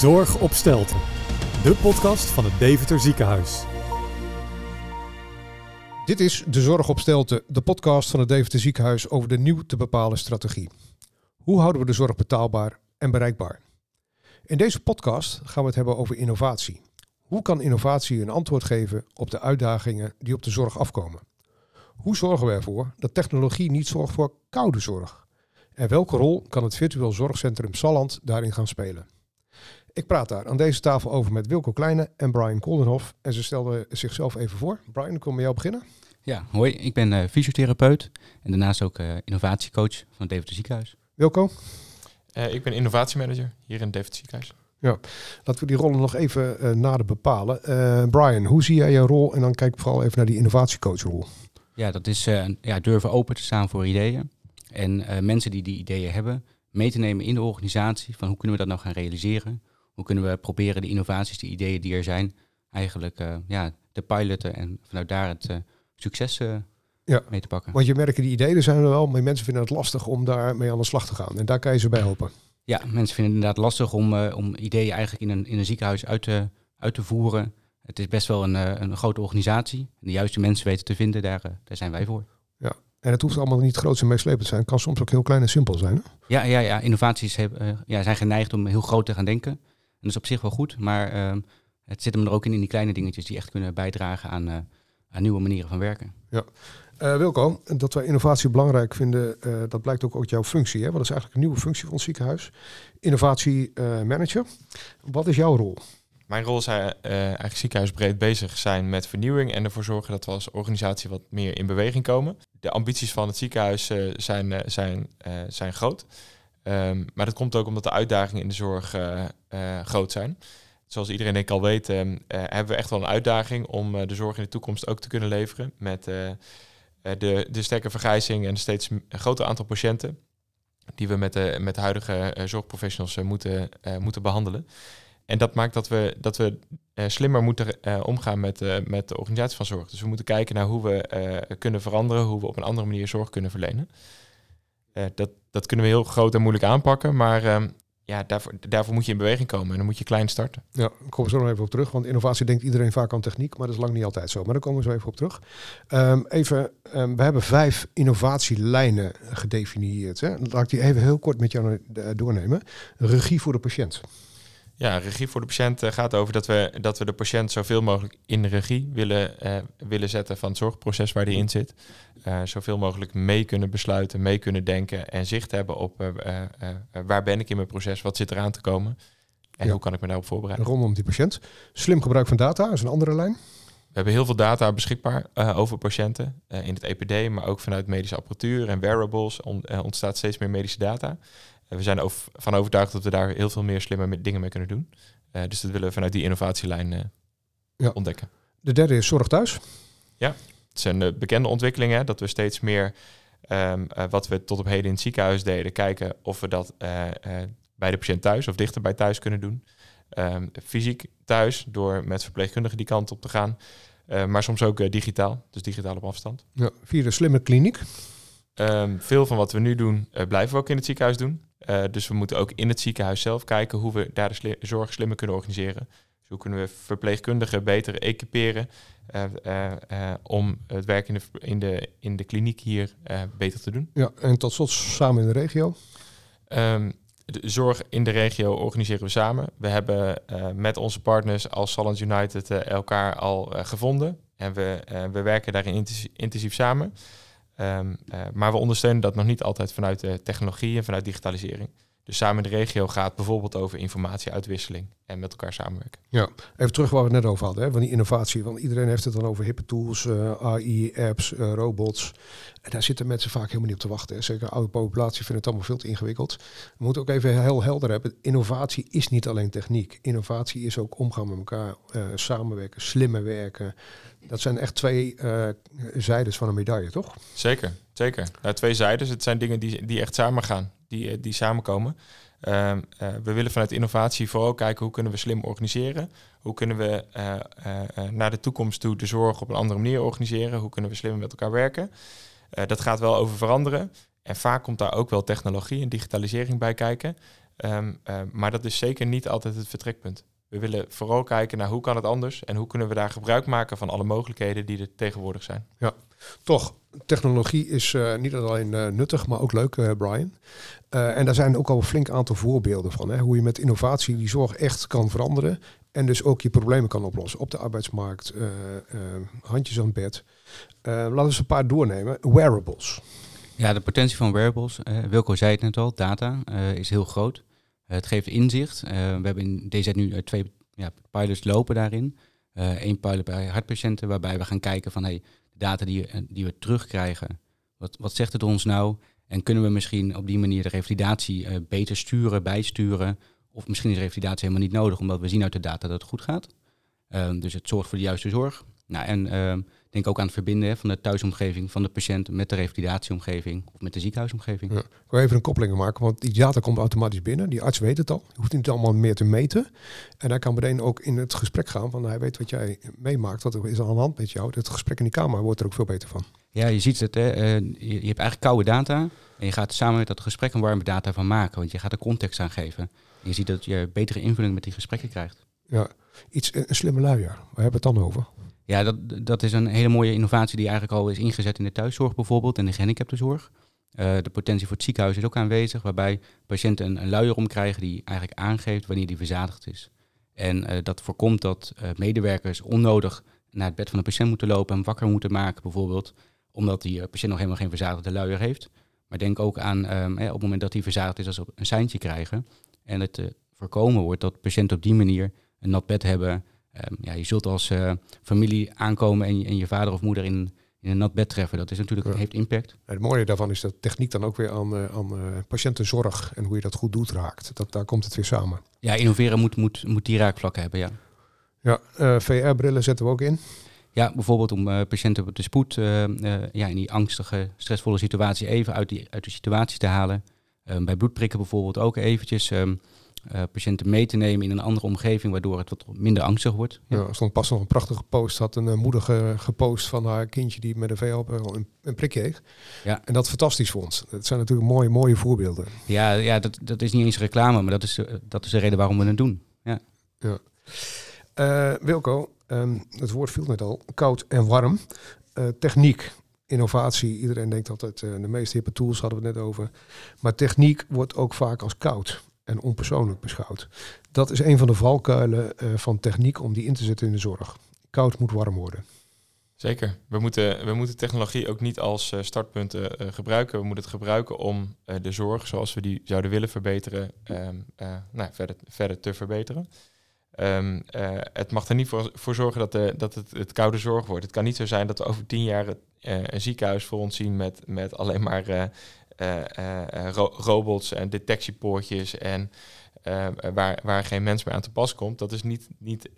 Zorg op Stelten, de podcast van het Deventer Ziekenhuis. Dit is De Zorg op Stelten, de podcast van het Deventer Ziekenhuis over de nieuw te bepalen strategie. Hoe houden we de zorg betaalbaar en bereikbaar? In deze podcast gaan we het hebben over innovatie. Hoe kan innovatie een antwoord geven op de uitdagingen die op de zorg afkomen? Hoe zorgen we ervoor dat technologie niet zorgt voor koude zorg? En welke rol kan het virtueel zorgcentrum Salland daarin gaan spelen? Ik praat daar aan deze tafel over met Wilco Kleine en Brian Koldenhoff. En ze stelden zichzelf even voor. Brian, kom met jou beginnen. Ja, hoi. Ik ben uh, fysiotherapeut en daarnaast ook uh, innovatiecoach van het Deventer Ziekenhuis. Wilco? Uh, ik ben innovatiemanager hier in het Deventer Ziekenhuis. Ja, laten we die rollen nog even nader bepalen. Brian, hoe zie jij jouw rol? En dan kijk ik vooral even naar die innovatiecoachrol. Ja, dat is ja, durven open te staan voor ideeën. En mensen die die ideeën hebben, mee te nemen in de organisatie. Van hoe kunnen we dat nou gaan realiseren? Hoe kunnen we proberen de innovaties, de ideeën die er zijn, eigenlijk uh, ja, te piloten en vanuit daar het uh, succes ja, mee te pakken. Want je merkt, die ideeën zijn er wel, maar mensen vinden het lastig om daarmee aan de slag te gaan. En daar kan je ze bij helpen. Ja, mensen vinden het inderdaad lastig om, om ideeën eigenlijk in een, in een ziekenhuis uit te, uit te voeren. Het is best wel een, een grote organisatie. De juiste mensen weten te vinden, daar, daar zijn wij voor. Ja, en het hoeft allemaal niet groot en meeslepend te zijn. Het kan soms ook heel klein en simpel zijn. Hè? Ja, ja, ja, innovaties ja, zijn geneigd om heel groot te gaan denken dat is op zich wel goed, maar ehm, het zit hem er ook in, in die kleine dingetjes die echt kunnen bijdragen aan, uh, aan nieuwe manieren van werken. Ja. Uh, Wilco, dat wij innovatie belangrijk vinden, uh, dat blijkt ook uit jouw functie. Hè? Wat is eigenlijk een nieuwe functie van het ziekenhuis? Innovatiemanager. Wat is jouw rol? Mijn rol is eigenlijk ziekenhuisbreed bezig zijn met vernieuwing en ervoor zorgen dat we als organisatie wat meer in beweging komen. De ambities van het ziekenhuis zijn, zijn, zijn groot. Um, maar dat komt ook omdat de uitdagingen in de zorg uh, uh, groot zijn. Zoals iedereen denk al weet, um, uh, hebben we echt wel een uitdaging om de zorg in de toekomst ook te kunnen leveren. Met de, de sterke vergrijzing en steeds groter aantal patiënten die we met de, met de huidige zorgprofessionals moeten, moeten behandelen. En dat maakt dat we, dat we slimmer moeten omgaan met, met de organisatie van zorg. Dus we moeten kijken naar hoe we kunnen veranderen, hoe we op een andere manier zorg kunnen verlenen. Uh, dat, dat kunnen we heel groot en moeilijk aanpakken, maar uh, ja, daarvoor, daarvoor moet je in beweging komen en dan moet je klein starten. Ja, ik kom zo nog even op terug, want innovatie denkt iedereen vaak aan techniek, maar dat is lang niet altijd zo. Maar daar komen we zo even op terug. Um, even, um, we hebben vijf innovatielijnen gedefinieerd. Hè. Laat ik die even heel kort met jou doornemen. Regie voor de patiënt. Ja, regie voor de patiënt uh, gaat over dat we, dat we de patiënt zoveel mogelijk in de regie willen, uh, willen zetten van het zorgproces waar die in zit. Uh, zoveel mogelijk mee kunnen besluiten, mee kunnen denken en zicht hebben op waar ben ik in mijn proces, wat zit er aan te komen en ja. hoe kan ik me daarop voorbereiden. Rondom die patiënt. Slim gebruik van data is een andere lijn. We hebben heel veel data beschikbaar over patiënten in het EPD, maar ook vanuit medische apparatuur en wearables on, ontstaat steeds meer medische data we zijn van overtuigd dat we daar heel veel meer slimme dingen mee kunnen doen. Uh, dus dat willen we vanuit die innovatielijn uh, ja. ontdekken. De derde is zorg thuis. Ja, het is een uh, bekende ontwikkeling hè, dat we steeds meer um, wat we tot op heden in het ziekenhuis deden, kijken of we dat bij de patiënt thuis of dichter bij thuis kunnen doen. Um, fysiek thuis, door met verpleegkundigen die kant op te gaan. maar soms ook digitaal, dus digitaal op afstand. Ja, vierde slimme kliniek. Um, veel van wat we nu doen, blijven we ook in het ziekenhuis doen. Uh, dus we moeten ook in het ziekenhuis zelf kijken hoe we daar de sli zorg slimmer kunnen organiseren. Dus hoe kunnen we verpleegkundigen beter equiperen uh, uh, om het werk in de, in de, in de kliniek hier beter te doen. Ja, en tot slot samen in de regio? Um, de zorg in de regio organiseren we samen. We hebben met onze partners als Salland United elkaar al gevonden. En we, we werken daarin intensief, intensief samen. Um, uh, maar we ondersteunen dat nog niet altijd vanuit technologie en vanuit digitalisering. Dus samen in de regio gaat bijvoorbeeld over informatieuitwisseling en met elkaar samenwerken. Ja, even terug waar we het net over hadden, hè, van die innovatie. Want iedereen heeft het dan over hippe tools, uh, eh, AI, apps, uh, robots. En daar zitten mensen vaak helemaal niet op te wachten. Hè. Zeker de oude populatie vindt het allemaal veel te ingewikkeld. We moeten ook even heel helder hebben. Innovatie is niet alleen techniek. Innovatie is ook omgaan met elkaar, uh, samenwerken, slimmer werken. Dat zijn echt twee zijdes van een medaille, toch? Zeker, zeker. Nou, twee zijdes. Het zijn dingen die, die echt samen gaan, die, die samenkomen. Uh, uh, we willen vanuit innovatie vooral kijken hoe kunnen we slim organiseren. Hoe kunnen we uh, naar de toekomst toe de zorg op een andere manier organiseren. Hoe kunnen we slimmer met elkaar werken. dat gaat wel over veranderen. En vaak komt daar ook wel technologie en digitalisering bij kijken. Ehm, ehm, maar dat is zeker niet altijd het vertrekpunt. We willen vooral kijken naar hoe kan het anders en hoe kunnen we daar gebruik maken van alle mogelijkheden die er tegenwoordig zijn. Ja, toch. Technologie is uh, niet alleen uh, nuttig, maar ook leuk, uh, Brian. en daar zijn ook al een flink aantal voorbeelden van. Hè, hoe je met innovatie die zorg echt kan veranderen. En dus ook je problemen kan oplossen op de arbeidsmarkt, handjes aan het bed. laten we eens een paar doornemen. Wearables. Ja, de potentie van wearables, Wilco zei het net al, data, is heel groot. Het geeft inzicht. we hebben in DZ nu twee ja, pilots lopen daarin. Eén pilot bij hartpatiënten, waarbij we gaan kijken van... Hey, data die, eh, die we terugkrijgen, wat, wat zegt het ons nou? En kunnen we misschien op die manier de revalidatie beter sturen, bijsturen? Of misschien is revalidatie helemaal niet nodig, omdat we zien uit de data dat het goed gaat. Uh, dus het zorgt voor de juiste zorg. Nou, en uh, denk ook aan het verbinden van de thuisomgeving van de patiënt met de revalidatieomgeving of met de ziekenhuisomgeving. Ja. Ik wil even een koppeling maken, want die data komt automatisch binnen. Die arts weet het al. Je hoeft niet allemaal meer te meten. En hij kan meteen ook in het gesprek gaan, want hij weet wat jij meemaakt, wat er is aan de hand met jou. Het gesprek in die kamer wordt er ook veel beter van. Ja, je ziet het. Hè. Uh, je, hebt eigenlijk koude data en je gaat samen met dat gesprek een warme data van maken, want je gaat er context aan geven. En je ziet dat je betere invulling met die gesprekken krijgt. Ja, iets, een slimme luier. Waar hebben we het dan over? Ja, dat, dat is een hele mooie innovatie die eigenlijk al is ingezet in de thuiszorg bijvoorbeeld en de gehandicaptenzorg. Uh, de potentie voor het ziekenhuis is ook aanwezig, waarbij patiënten een, luier omkrijgen die eigenlijk aangeeft wanneer die verzadigd is. En uh, dat voorkomt dat uh, medewerkers onnodig naar het bed van de patiënt moeten lopen en wakker moeten maken bijvoorbeeld, omdat die patiënt nog helemaal geen verzadigde luier heeft. Maar denk ook aan um, op het moment dat hij verzadigd is, als ze een seintje krijgen. En het voorkomen wordt dat patiënten op die manier een nat bed hebben, Um, ja, je zult als uh, familie aankomen en je, en je, vader of moeder in, in een nat bed treffen. Dat is natuurlijk, ja. heeft impact. Ja, het mooie daarvan is dat techniek dan ook weer aan, uh, aan uh, patiëntenzorg en hoe je dat goed doet raakt. Dat, daar komt het weer samen. Ja, innoveren moet, moet, moet die raakvlakken hebben, ja. Ja, VR-brillen zetten we ook in. Ja, bijvoorbeeld om patiënten op de spoed ja, in die angstige, stressvolle situatie even uit, die, uit de situatie te halen. Ehm, bij bloedprikken bijvoorbeeld ook eventjes. Um, uh, patiënten mee te nemen in een andere omgeving, waardoor het wat minder angstig wordt. Ja, er stond pas nog een prachtige post, had een uh, moeder ge, gepost van haar kindje die met een VL een, een prikje heeft. Ja. En dat fantastisch vond. Dat zijn natuurlijk mooie, mooie voorbeelden. Ja, ja dat, dat is niet eens reclame, maar dat is, uh, dat is de reden waarom we het doen. Ja. ja. Wilco, um, het woord viel net al, koud en warm. techniek, innovatie. Iedereen denkt altijd, de meest hippe tools hadden we het net over. Maar techniek wordt ook vaak als koud en onpersoonlijk beschouwd. Dat is een van de valkuilen uh, van techniek om die in te zetten in de zorg. Koud moet warm worden. Zeker. We moeten, we moeten technologie ook niet als uh, startpunt uh, gebruiken. We moeten het gebruiken om de zorg zoals we die zouden willen verbeteren, um, nou, verder, verder te verbeteren. Um, het mag er niet voor, voor zorgen dat, de, dat het, het koude zorg wordt. Het kan niet zo zijn dat we over tien jaar een ziekenhuis voor ons zien met, met alleen maar ro robots en detectiepoortjes en waar, waar geen mens meer aan te pas komt. Dat is niet, niet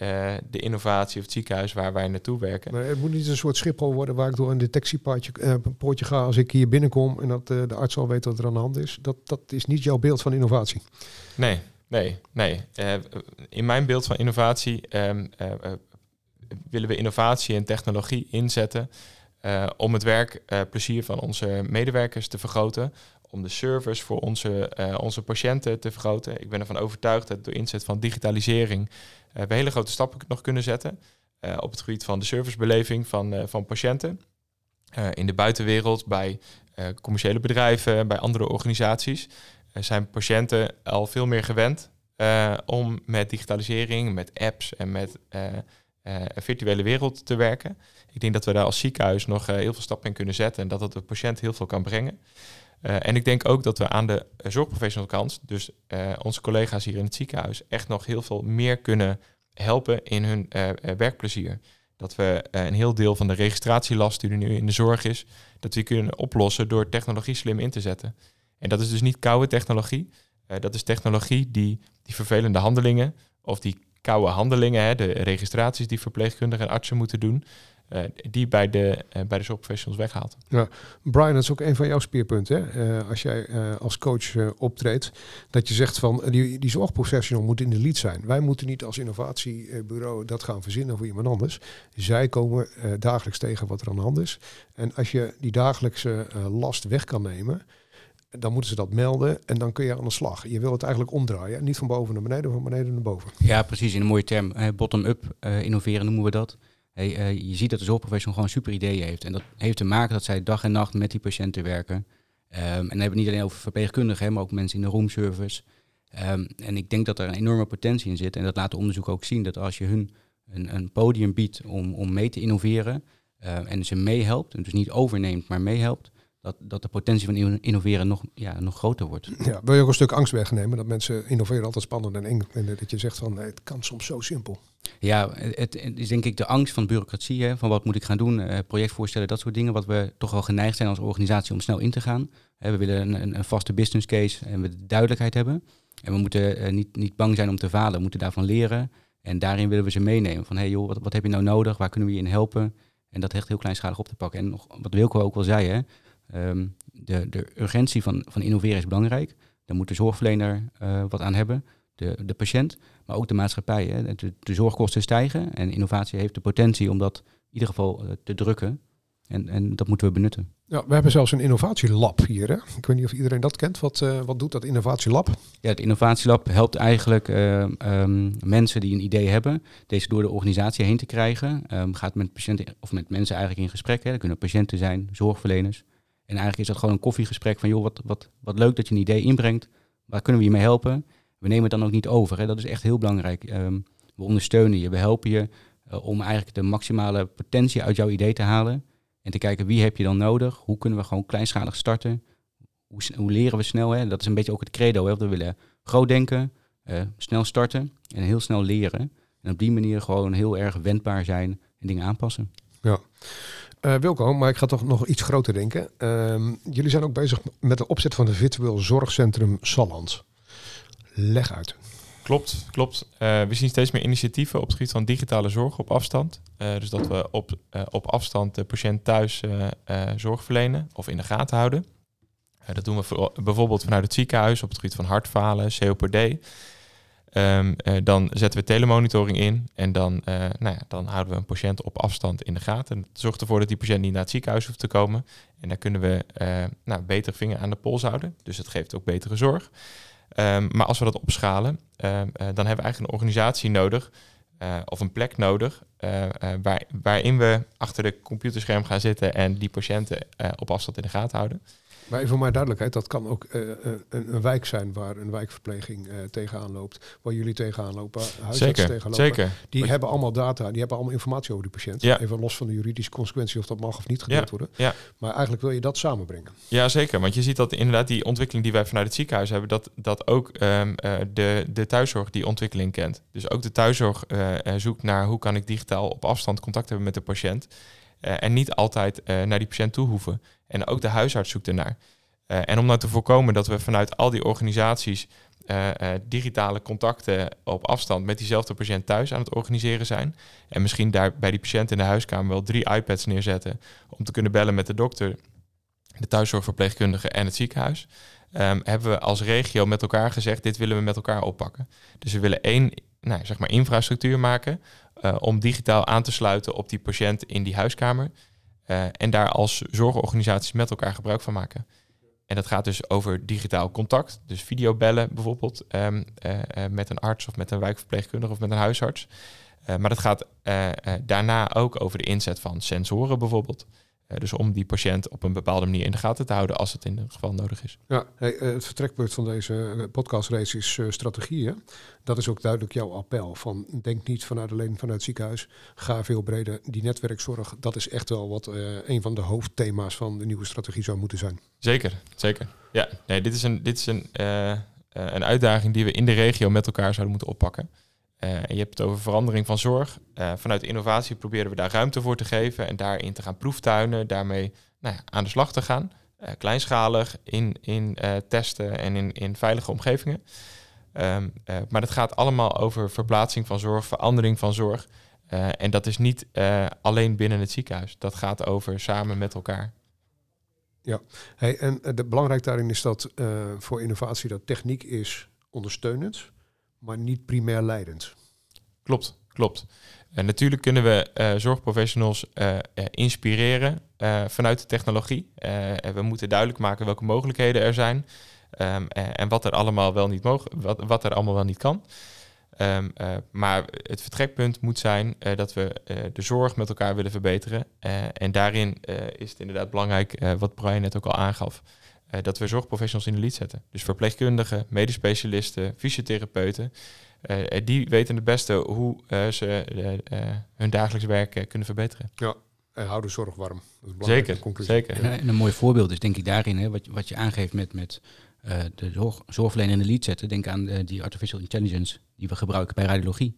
de innovatie of het ziekenhuis waar wij naartoe werken. Maar het moet niet een soort Schiphol worden waar ik door een detectiepoortje poortje ga als ik hier binnenkom en dat de arts al weet wat er aan de hand is. Dat, dat is niet jouw beeld van innovatie. Nee, nee, nee. in mijn beeld van innovatie um, willen we innovatie en technologie inzetten uh, om het werkplezier uh, van onze medewerkers te vergroten. Om de service voor onze, uh, onze patiënten te vergroten. Ik ben ervan overtuigd dat door inzet van digitalisering we hele grote stappen nog kunnen zetten. op het gebied van de servicebeleving van, van patiënten. in de buitenwereld, bij commerciële bedrijven, bij andere organisaties. zijn patiënten al veel meer gewend om met digitalisering, met apps en met virtuele wereld te werken. Ik denk dat we daar als ziekenhuis nog uh, heel veel stappen in kunnen zetten en dat het de patiënt heel veel kan brengen. Uh, en ik denk ook dat we aan de zorgprofessional kant, dus onze collega's hier in het ziekenhuis, echt nog heel veel meer kunnen helpen in hun werkplezier. Dat we een heel deel van de registratielast die er nu in de zorg is, dat we kunnen oplossen door technologie slim in te zetten. En dat is dus niet koude technologie. dat is technologie die die vervelende handelingen of die koude handelingen, hè, de registraties die verpleegkundigen en artsen moeten doen, uh, die bij de, uh, bij de zorgprofessionals weghaalt. Ja, Brian, dat is ook een van jouw speerpunten. Hè? Uh, als jij als coach optreedt, dat je zegt van die, die zorgprofessional moet in de lead zijn. Wij moeten niet als innovatiebureau dat gaan verzinnen voor iemand anders. Zij komen dagelijks tegen wat er aan de hand is. En als je die dagelijkse last weg kan nemen, Dan moeten ze dat melden en dan kun je aan de slag. Je wil het eigenlijk omdraaien. Niet van boven naar beneden, van beneden naar boven. Ja, precies. In een mooie term. Bottom-up eh, innoveren noemen we dat. Hey, eh, je ziet dat de zorgprofessional gewoon super ideeën heeft. En dat heeft te maken dat zij dag en nacht met die patiënten werken. Ehm, en dan hebben we niet alleen over verpleegkundigen, maar ook mensen in de roomservice. Ehm, en ik denk dat er een enorme potentie in zit. En dat laat de onderzoek ook zien. Dat als je hun een, een podium biedt om, om mee te innoveren. eh, en ze meehelpt, en dus niet overneemt, maar meehelpt. Dat, dat de potentie van inno- innoveren nog, ja, nog groter wordt. Ja, wil je ook een stuk angst wegnemen? Dat mensen innoveren altijd spannend en eng. En dat je zegt van, nee, het kan soms zo simpel. Ja, het, het is denk ik de angst van bureaucratie, hè, van wat moet ik gaan doen, eh, projectvoorstellen, dat soort dingen, wat we toch wel geneigd zijn als organisatie om snel in te gaan. We willen een, een, een vaste business case en we duidelijkheid hebben. En we moeten eh, niet, niet bang zijn om te falen, we moeten daarvan leren. En daarin willen we ze meenemen van, hey joh, wat, wat heb je nou nodig, waar kunnen we je in helpen? En dat echt heel kleinschalig op te pakken. En nog, wat Wilco ook wel zei, hè, ehm, de, de urgentie van, van innoveren is belangrijk. Daar moet de zorgverlener eh, wat aan hebben, de, de patiënt maar ook de maatschappij. Hè. De, de zorgkosten stijgen en innovatie heeft de potentie om dat in ieder geval eh, te drukken. En, en dat moeten we benutten. Ja, we hebben zelfs een innovatielab hier. Hè? Ik weet niet of iedereen dat kent. Wat, eh, wat doet dat innovatielab? Ja, het innovatielab helpt eigenlijk eh, ehm, mensen die een idee hebben, deze door de organisatie heen te krijgen. Ehm, gaat met patiënten of met mensen eigenlijk in gesprek. Hè. Dat kunnen patiënten zijn, zorgverleners. En eigenlijk is dat gewoon een koffiegesprek van joh, wat, wat, wat leuk dat je een idee inbrengt. Waar kunnen we je mee helpen? We nemen het dan ook niet over. Hè. Dat is echt heel belangrijk. Ehm, we ondersteunen je, we helpen je eh, om eigenlijk de maximale potentie uit jouw idee te halen. En te kijken wie heb je dan nodig? Hoe kunnen we gewoon kleinschalig starten? Hoe, hoe leren we snel? Hè? Dat is een beetje ook het credo. Hè? We willen groot denken, eh, snel starten en heel snel leren. En op die manier gewoon heel erg wendbaar zijn en dingen aanpassen. Eh, Wilco, maar ik ga toch nog iets groter denken. Ehm, jullie zijn ook bezig met de opzet van het virtueel zorgcentrum Salland. Leg uit. Klopt, klopt. Eh, we zien steeds meer initiatieven op het gebied van digitale zorg op afstand. Eh, dus dat we op, op afstand de patiënt thuis zorg verlenen of in de gaten houden. Dat doen we voor, bijvoorbeeld vanuit het ziekenhuis op het gebied van hartfalen, COPD. Ehm, eh, dan zetten we telemonitoring in en dan, eh, nou ja, dan houden we een patiënt op afstand in de gaten. Dat zorgt ervoor dat die patiënt niet naar het ziekenhuis hoeft te komen. En daar kunnen we eh, nou, beter vinger aan de pols houden. Dus het geeft ook betere zorg. Ehm, maar als we dat opschalen, ehm, eh, dan hebben we eigenlijk een organisatie nodig, of een plek nodig, waar, waarin we achter de computerscherm gaan zitten en die patiënten op afstand in de gaten houden. Maar even voor mijn duidelijkheid, dat kan ook eh, eh, een, een wijk zijn waar een wijkverpleging eh, tegenaan loopt. Waar jullie tegenaan lopen, huisartsen tegenaan lopen. zeker. Die hebben allemaal data, die hebben allemaal informatie over die patiënt. Ja. Even los van de juridische consequentie of dat mag of niet gedeeld Ja, worden. ja. Maar eigenlijk wil je dat samenbrengen. Ja, zeker. Want je ziet dat inderdaad die ontwikkeling die wij vanuit het ziekenhuis hebben, dat, dat ook ehm, eh, de, de thuiszorg die ontwikkeling kent. Dus ook de thuiszorg zoekt naar hoe kan ik digitaal op afstand contact hebben met de patiënt. Eh, en niet altijd eh, naar die patiënt toe hoeven. En ook de huisarts zoekt ernaar. Eh, en om nou te voorkomen dat we vanuit al die organisaties digitale contacten op afstand met diezelfde patiënt thuis aan het organiseren zijn. En misschien daar bij die patiënt in de huiskamer wel drie iPads neerzetten om te kunnen bellen met de dokter, de thuiszorgverpleegkundige en het ziekenhuis. ehm, hebben we als regio met elkaar gezegd, dit willen we met elkaar oppakken. Dus we willen één nou, zeg maar infrastructuur maken eh, om digitaal aan te sluiten op die patiënt in die huiskamer. eh, en daar als zorgorganisaties met elkaar gebruik van maken. En dat gaat dus over digitaal contact. Dus videobellen bijvoorbeeld ehm, eh, met een arts of met een wijkverpleegkundige of met een huisarts. Maar dat gaat daarna ook over de inzet van sensoren bijvoorbeeld. Dus om die patiënt op een bepaalde manier in de gaten te houden als het in het geval nodig is. Ja, hey, eh, het vertrekpunt van deze eh, podcastrace is eh, strategieën. Dat is ook duidelijk jouw appel. Van denk niet vanuit alleen vanuit het ziekenhuis. Ga veel breder. Die netwerkzorg, dat is echt wel wat een van de hoofdthema's van de nieuwe strategie zou moeten zijn. Zeker, zeker. Ja, nee, dit is, een, dit is een, een uitdaging die we in de regio met elkaar zouden moeten oppakken. Eh, je hebt het over verandering van zorg. Eh, vanuit innovatie proberen we daar ruimte voor te geven en daarin te gaan proeftuinen, daarmee nou ja, aan de slag te gaan. Eh, kleinschalig in, in testen en in, in veilige omgevingen. Ehm, eh, maar het gaat allemaal over verplaatsing van zorg, verandering van zorg. En dat is niet alleen binnen het ziekenhuis. Dat gaat over samen met elkaar. Hey, en de, belangrijk daarin is dat voor innovatie dat techniek is ondersteunend, maar niet primair leidend. Klopt, klopt. En natuurlijk kunnen we eh, zorgprofessionals eh, eh, inspireren vanuit de technologie. We moeten duidelijk maken welke mogelijkheden er zijn ehm, en, wat er allemaal wel niet mogen, wat, wat er allemaal wel niet kan. Ehm, eh, maar het vertrekpunt moet zijn dat we de zorg met elkaar willen verbeteren. En daarin is het inderdaad belangrijk, wat Brian net ook al aangaf, eh, dat we zorgprofessionals in de lead zetten. Dus verpleegkundigen, medisch specialisten, fysiotherapeuten. eh, eh, die weten het beste hoe eh, ze hun dagelijks werk kunnen verbeteren. En hou de zorg warm. Dat is een belangrijke Zeker, conclusie. zeker. En, en een mooi voorbeeld is denk ik daarin, hè, wat, je- wat je aangeeft met, met eh, de zorg, zorgverlener in de lead zetten. Denk aan eh, die artificial intelligence die we gebruiken bij radiologie.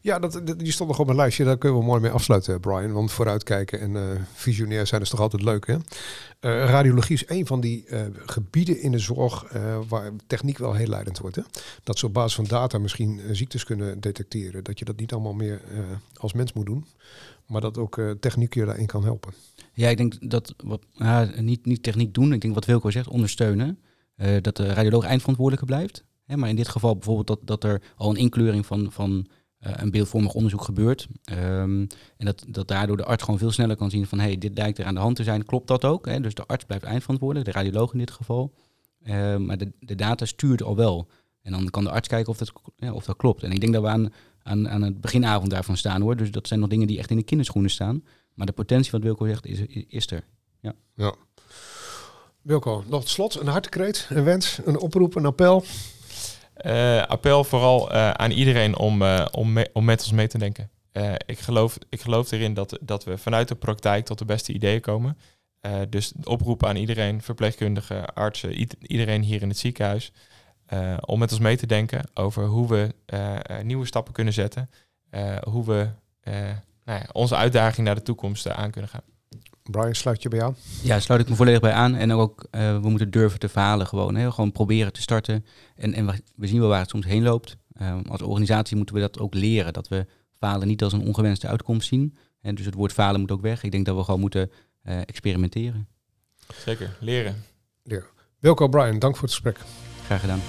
Ja, dat, die stond nog op mijn lijstje. Daar kunnen we mooi mee afsluiten, Brian. Want vooruitkijken en eh, visionair zijn is toch altijd leuk, hè? Eh, radiologie is een van die eh, gebieden in de zorg eh, waar techniek wel heel leidend wordt. Hè? Dat ze op basis van data misschien eh, ziektes kunnen detecteren. Dat je dat niet allemaal meer eh, als mens moet doen. Maar dat ook eh, techniek je daarin kan helpen. Ja, ik denk dat wat, niet, niet techniek doen, ik denk wat Wilco zegt, ondersteunen. Eh, dat de radioloog eindverantwoordelijke blijft. Hè, maar in dit geval bijvoorbeeld dat, dat er al een inkleuring van, van eh, een beeldvormig onderzoek gebeurt. Ehm, en dat, dat daardoor de arts gewoon veel sneller kan zien van hey, dit lijkt er aan de hand te zijn. Klopt dat ook? Hè? Dus de arts blijft eindverantwoordelijk, de radioloog in dit geval. Eh, maar de, de data stuurt al wel. En dan kan de arts kijken of dat, ja, of dat klopt. En ik denk dat we aan, aan, aan het beginavond daarvan staan hoor. Dus dat zijn nog dingen die echt in de kinderschoenen staan. Maar de potentie, wat Wilco zegt, is, is er. Wilco, nog tot slot een hartekreet, een wens, een oproep, een appel. Eh, appel vooral eh, aan iedereen om, eh, om, om met ons mee te denken. Ik, geloof, ik geloof erin dat, dat we vanuit de praktijk tot de beste ideeën komen. Dus oproepen aan iedereen, verpleegkundigen, artsen, iedereen hier in het ziekenhuis. om met ons mee te denken over hoe we nieuwe stappen kunnen zetten. eh, hoe we nou ja, onze uitdaging naar de toekomst aan kunnen gaan. Brian, sluit je bij aan? Ja, daar sluit ik me volledig bij aan. En ook, eh, we moeten durven te falen gewoon. Hè? Gewoon proberen te starten. En, en we, zien wel waar het soms heen loopt. Eh, als organisatie moeten we dat ook leren. Dat we falen niet als een ongewenste uitkomst zien. En dus het woord falen moet ook weg. Ik denk dat we gewoon moeten eh, experimenteren. Zeker, leren. Wilco, Brian, dank voor het gesprek. Graag gedaan.